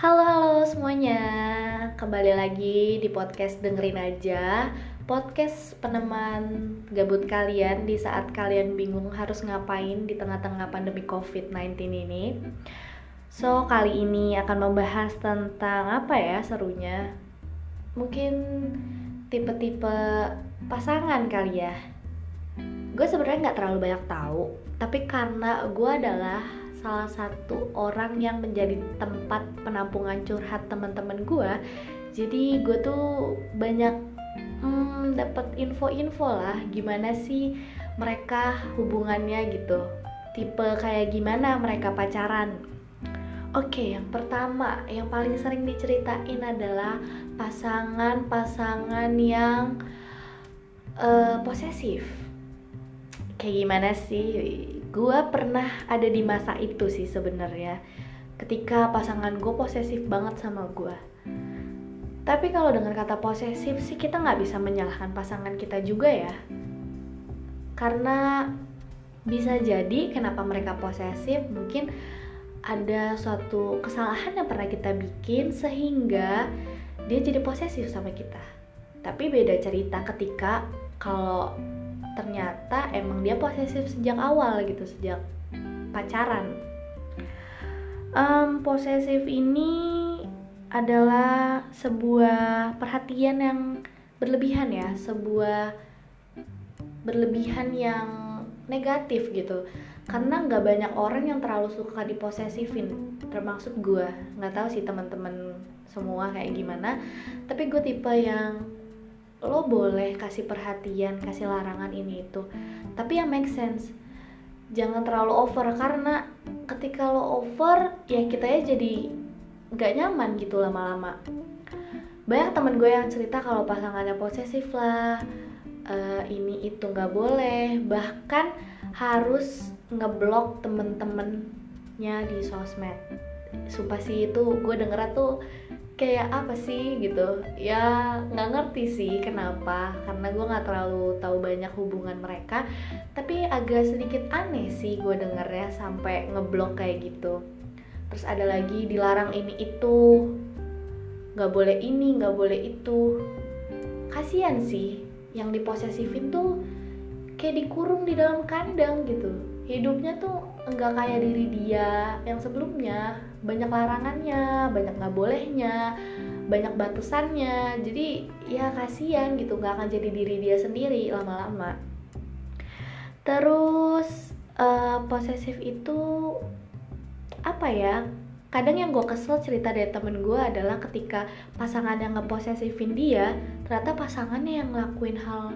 Halo halo semuanya, kembali lagi di podcast dengerin aja. Podcast peneman gabut kalian di saat kalian bingung harus ngapain di tengah-tengah pandemi COVID-19 ini. So kali ini akan membahas tentang apa ya serunya? Mungkin tipe-tipe pasangan kali ya. Gue sebenarnya nggak terlalu banyak tahu Tapi karena gue adalah salah satu orang yang menjadi tempat penampungan curhat teman-teman gue jadi gue tuh banyak hmm, dapat info-info lah gimana sih mereka hubungannya gitu tipe kayak gimana mereka pacaran Oke, yang pertama, yang paling sering diceritain adalah pasangan-pasangan yang uh, posesif. Kayak gimana sih? Gue pernah ada di masa itu sih sebenarnya ketika pasangan gue posesif banget sama gue tapi kalau dengan kata posesif sih kita nggak bisa menyalahkan pasangan kita juga ya. Karena bisa jadi kenapa mereka posesif mungkin ada suatu kesalahan yang pernah kita bikin sehingga dia jadi posesif sama kita. Tapi beda cerita ketika kalau ternyata emang dia posesif sejak awal gitu sejak pacaran. Um, posesif ini adalah sebuah perhatian yang berlebihan ya sebuah berlebihan yang negatif gitu. Karena nggak banyak orang yang terlalu suka diposesifin termasuk gue nggak tahu sih teman-teman semua kayak gimana tapi gue tipe yang lo boleh kasih perhatian kasih larangan ini itu. Tapi yang make sense. Jangan terlalu over karena ketika lo over ya kita ya jadi nggak nyaman gitu lama-lama. Banyak temen gue yang cerita kalau pasangannya posesif lah uh, ini itu nggak boleh. Bahkan harus ngeblok temen-temennya di sosmed. Sumpah sih itu gue denger tuh kayak apa sih gitu? Ya nggak ngerti sih kenapa karena gue nggak terlalu tahu banyak hubungan mereka. Tapi agak sedikit aneh sih gue dengernya sampai ngeblok kayak gitu. Terus ada lagi dilarang ini itu. Nggak boleh ini nggak boleh itu. Kasihan sih yang diposesifin tuh kayak dikurung di dalam kandang gitu. Hidupnya tuh enggak kayak diri dia yang sebelumnya banyak larangannya banyak nggak bolehnya banyak batasannya. Jadi ya kasihan gitu nggak akan jadi diri dia sendiri lama-lama. Terus uh, posesif itu apa ya kadang yang gue kesel cerita dari temen gue adalah ketika pasangan yang ngeposesifin dia ternyata pasangannya yang ngelakuin hal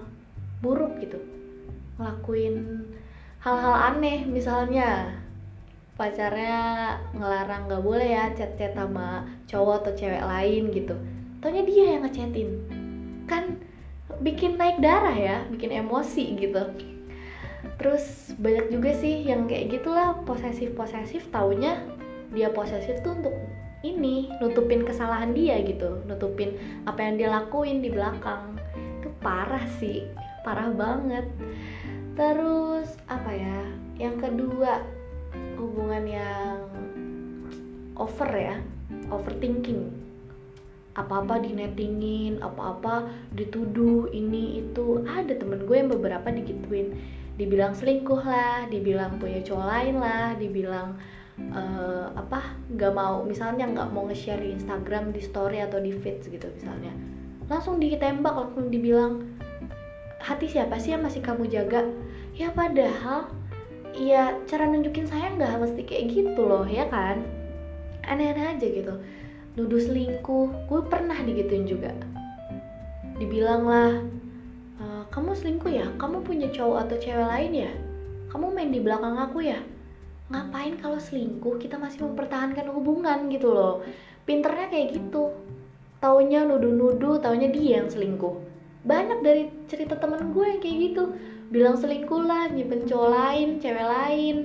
buruk gitu. Ngelakuin hal-hal aneh misalnya pacarnya ngelarang gak boleh ya chat-chat sama cowok atau cewek lain gitu. Taunya dia yang ngechatin. Kan bikin naik darah ya bikin emosi gitu. Terus banyak juga sih yang kayak gitulah posesif posesif taunya dia posesif tuh untuk ini nutupin kesalahan dia gitu. Nutupin apa yang dia lakuin di belakang. Itu parah sih parah banget. Terus apa ya yang kedua hubungan yang over ya overthinking. Apa-apa dinettingin apa-apa dituduh ini itu. Ada temen gue yang beberapa digituin. Dibilang selingkuh lah dibilang punya cowok lain lah dibilang uh, apa nggak mau misalnya nggak mau nge-share di Instagram di story atau di feeds gitu misalnya. Langsung ditembak langsung dibilang hati siapa sih yang masih kamu jaga? Ya padahal ya cara nunjukin sayang nggak mesti kayak gitu loh ya kan? Aneh-aneh aja gitu. Nuduh selingkuh gue pernah digituin juga. Dibilang lah e, kamu selingkuh ya? Kamu punya cowok atau cewek lain ya? Kamu main di belakang aku ya? Ngapain kalau selingkuh kita masih mempertahankan hubungan gitu loh? Pinternya kayak gitu. Taunya nuduh-nuduh taunya dia yang selingkuh. Banyak dari cerita temen gue yang kayak gitu bilang selingkuh lah nyimpen cowok lain cewek lain.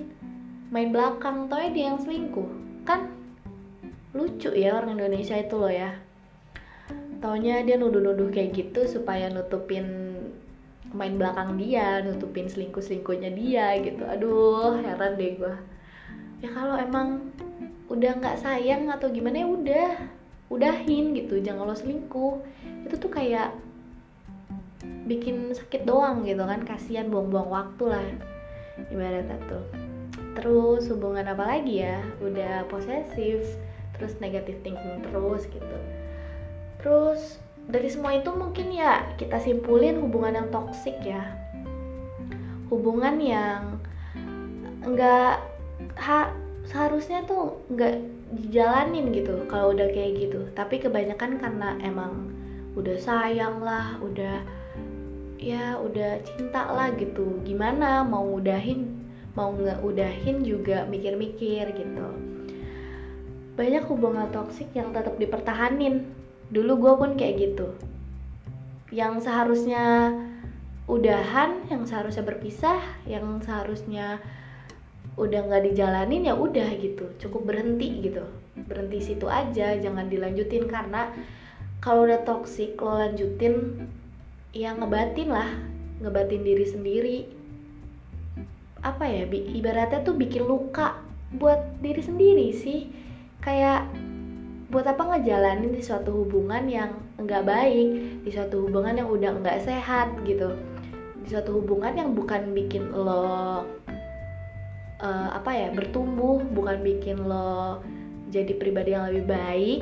Main belakang tau dia yang selingkuh. Kan lucu ya orang Indonesia itu loh ya. Taunya dia nuduh-nuduh kayak gitu supaya nutupin main belakang dia nutupin selingkuh selingkuhnya dia gitu. Aduh heran deh gue ya kalau emang udah nggak sayang atau gimana ya udah udahin gitu jangan lo selingkuh. Itu tuh kayak bikin sakit doang gitu kan kasihan buang-buang waktu lah ibaratnya tuh. Terus hubungan apa lagi ya? Udah posesif terus negatif thinking terus gitu. Terus dari semua itu mungkin ya kita simpulin hubungan yang toksik ya. Hubungan yang enggak ha, seharusnya tuh nggak dijalanin gitu kalau udah kayak gitu. Tapi kebanyakan karena emang udah sayang lah udah ya udah cinta lah gitu. Gimana mau udahin mau nggak udahin juga mikir-mikir gitu. Banyak hubungan toksik yang tetap dipertahanin. Dulu gue pun kayak gitu. Yang seharusnya udahan yang seharusnya berpisah yang seharusnya udah nggak dijalanin ya udah gitu. Cukup berhenti gitu. Berhenti situ aja jangan dilanjutin. Karena kalau udah toksik lo lanjutin ya ngebatin lah ngebatin diri sendiri. Apa ya ibaratnya tuh bikin luka buat diri sendiri sih. Kayak buat apa ngejalanin di suatu hubungan yang nggak baik di suatu hubungan yang udah nggak sehat gitu. Di suatu hubungan yang bukan bikin lo uh, apa ya bertumbuh bukan bikin lo jadi pribadi yang lebih baik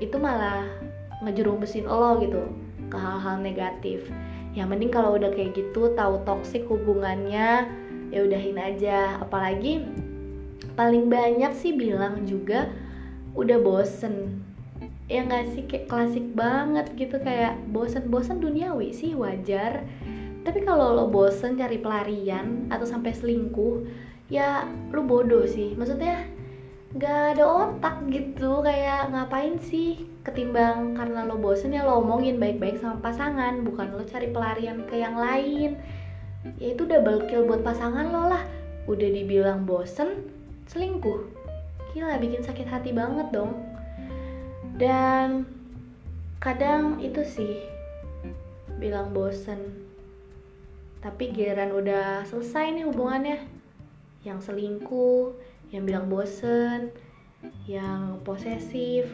itu malah ngejerumusin lo gitu ke hal-hal negatif. Ya mending kalau udah kayak gitu tahu toksik hubungannya ya udahin aja. Apalagi paling banyak sih bilang juga udah bosen. Ya nggak sih kayak klasik banget gitu kayak bosen-bosen duniawi sih wajar. Tapi kalau lo bosen cari pelarian atau sampai selingkuh ya lu bodoh sih. Maksudnya nggak ada otak gitu kayak ngapain sih ketimbang karena lo bosen ya lo omongin baik-baik sama pasangan bukan lo cari pelarian ke yang lain. Ya itu double kill buat pasangan lo lah. Udah dibilang bosen selingkuh. Gila bikin sakit hati banget dong. Dan kadang itu sih bilang bosen. Tapi giliran udah selesai nih hubungannya. Yang selingkuh, yang bilang bosen, yang posesif,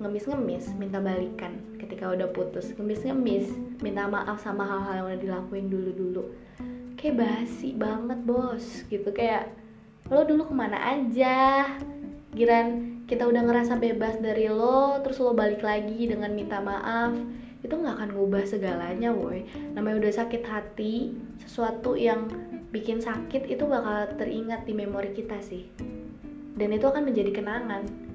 ngemis-ngemis, minta balikan ketika udah putus, ngemis-ngemis, minta maaf sama hal-hal yang udah dilakuin dulu-dulu. Kayak basi banget bos, gitu. Kayak lo dulu ke mana aja, giran kita udah ngerasa bebas dari lo, terus lo balik lagi dengan minta maaf, itu nggak akan ngubah segalanya woi namanya udah sakit hati sesuatu yang bikin sakit itu bakal teringat di memori kita sih. Dan itu akan menjadi kenangan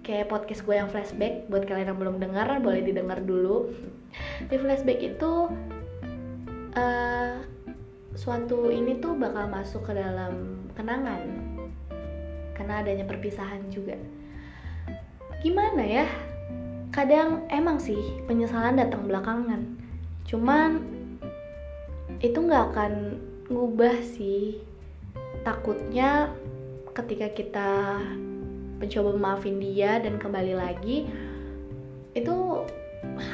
kayak podcast gue yang flashback buat kalian yang belum dengar boleh didengar dulu. Di flashback itu uh, suatu ini tuh bakal masuk ke dalam kenangan. Karena adanya perpisahan juga. Gimana ya? Kadang emang sih penyesalan datang belakangan. Cuman itu nggak akan ngubah sih. Takutnya ketika kita mencoba maafin dia dan kembali lagi itu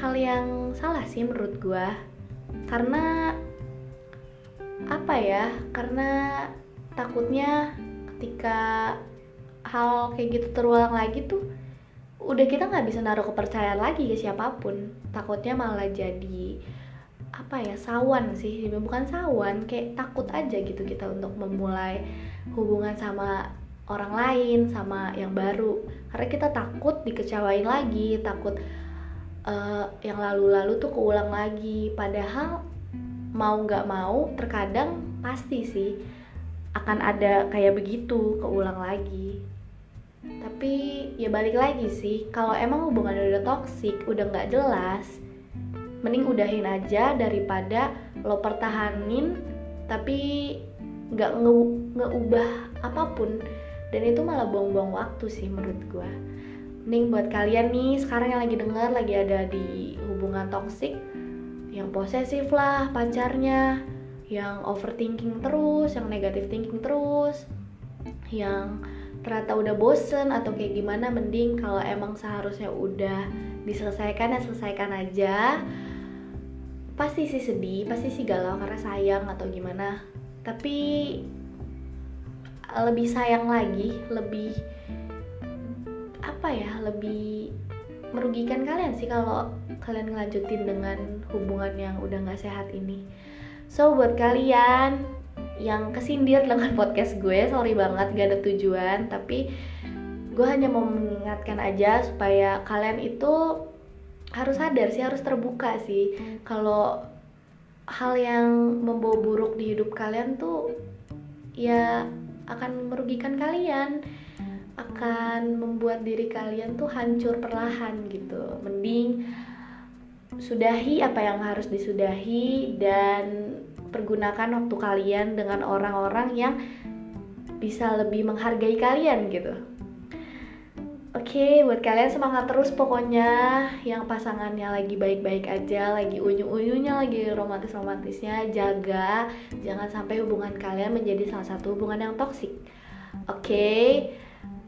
hal yang salah sih menurut gue karena apa ya karena takutnya ketika hal kayak gitu terulang lagi tuh udah kita nggak bisa naruh kepercayaan lagi ke siapa pun. Takutnya malah jadi apa ya sawan sih. Bukan sawan kayak takut aja gitu kita untuk memulai hubungan sama orang lain sama yang baru. Karena kita takut dikecewain lagi takut uh, yang lalu-lalu tuh keulang lagi. Padahal mau nggak mau terkadang pasti sih akan ada kayak begitu keulang lagi. Tapi ya balik lagi sih kalau emang hubungan udah toksik udah nggak jelas mending udahin aja daripada lo pertahanin tapi nggak nge ngeubah apa pun dan itu malah buang-buang waktu sih menurut gue mending buat kalian nih sekarang yang lagi denger lagi ada di hubungan toksik yang posesif lah pacarnya yang overthinking terus yang negatif thinking terus yang ternyata udah bosen atau kayak gimana mending kalau emang seharusnya udah diselesaikan ya selesaikan aja. Pasti sih sedih pasti sih galau karena sayang atau gimana. Tapi lebih sayang lagi lebih apa ya lebih merugikan kalian sih kalau kalian ngelanjutin dengan hubungan yang udah nggak sehat ini. So buat kalian yang kesindir dengan podcast gue sorry banget gak ada tujuan tapi gue hanya mau mengingatkan aja supaya kalian itu harus sadar sih harus terbuka sih. Kalau hal yang membawa buruk di hidup kalian tuh ya akan merugikan kalian akan membuat diri kalian tuh hancur perlahan gitu mending sudahi apa yang harus disudahi dan pergunakan waktu kalian dengan orang-orang yang bisa lebih menghargai kalian gitu. Oke, okay, buat kalian semangat terus pokoknya yang pasangannya lagi baik-baik aja, lagi unyu-unyunya, lagi romantis-romantisnya, jaga jangan sampai hubungan kalian menjadi salah satu hubungan yang toksik. Oke, okay,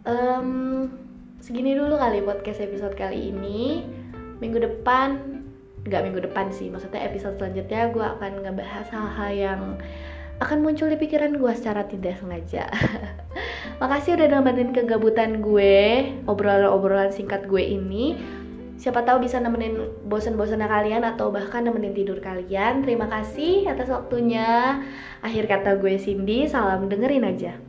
um, segini dulu kali podcast episode kali ini. Minggu depan nggak minggu depan sih maksudnya episode selanjutnya gue akan ngebahas hal-hal yang akan muncul di pikiran gue secara tidak sengaja makasih udah nemenin kegabutan gue obrolan-obrolan singkat gue ini. Siapa tahu bisa nemenin bosen-bosennya kalian atau bahkan nemenin tidur kalian. Terima kasih atas waktunya. Akhir kata gue Cindy salam dengerin aja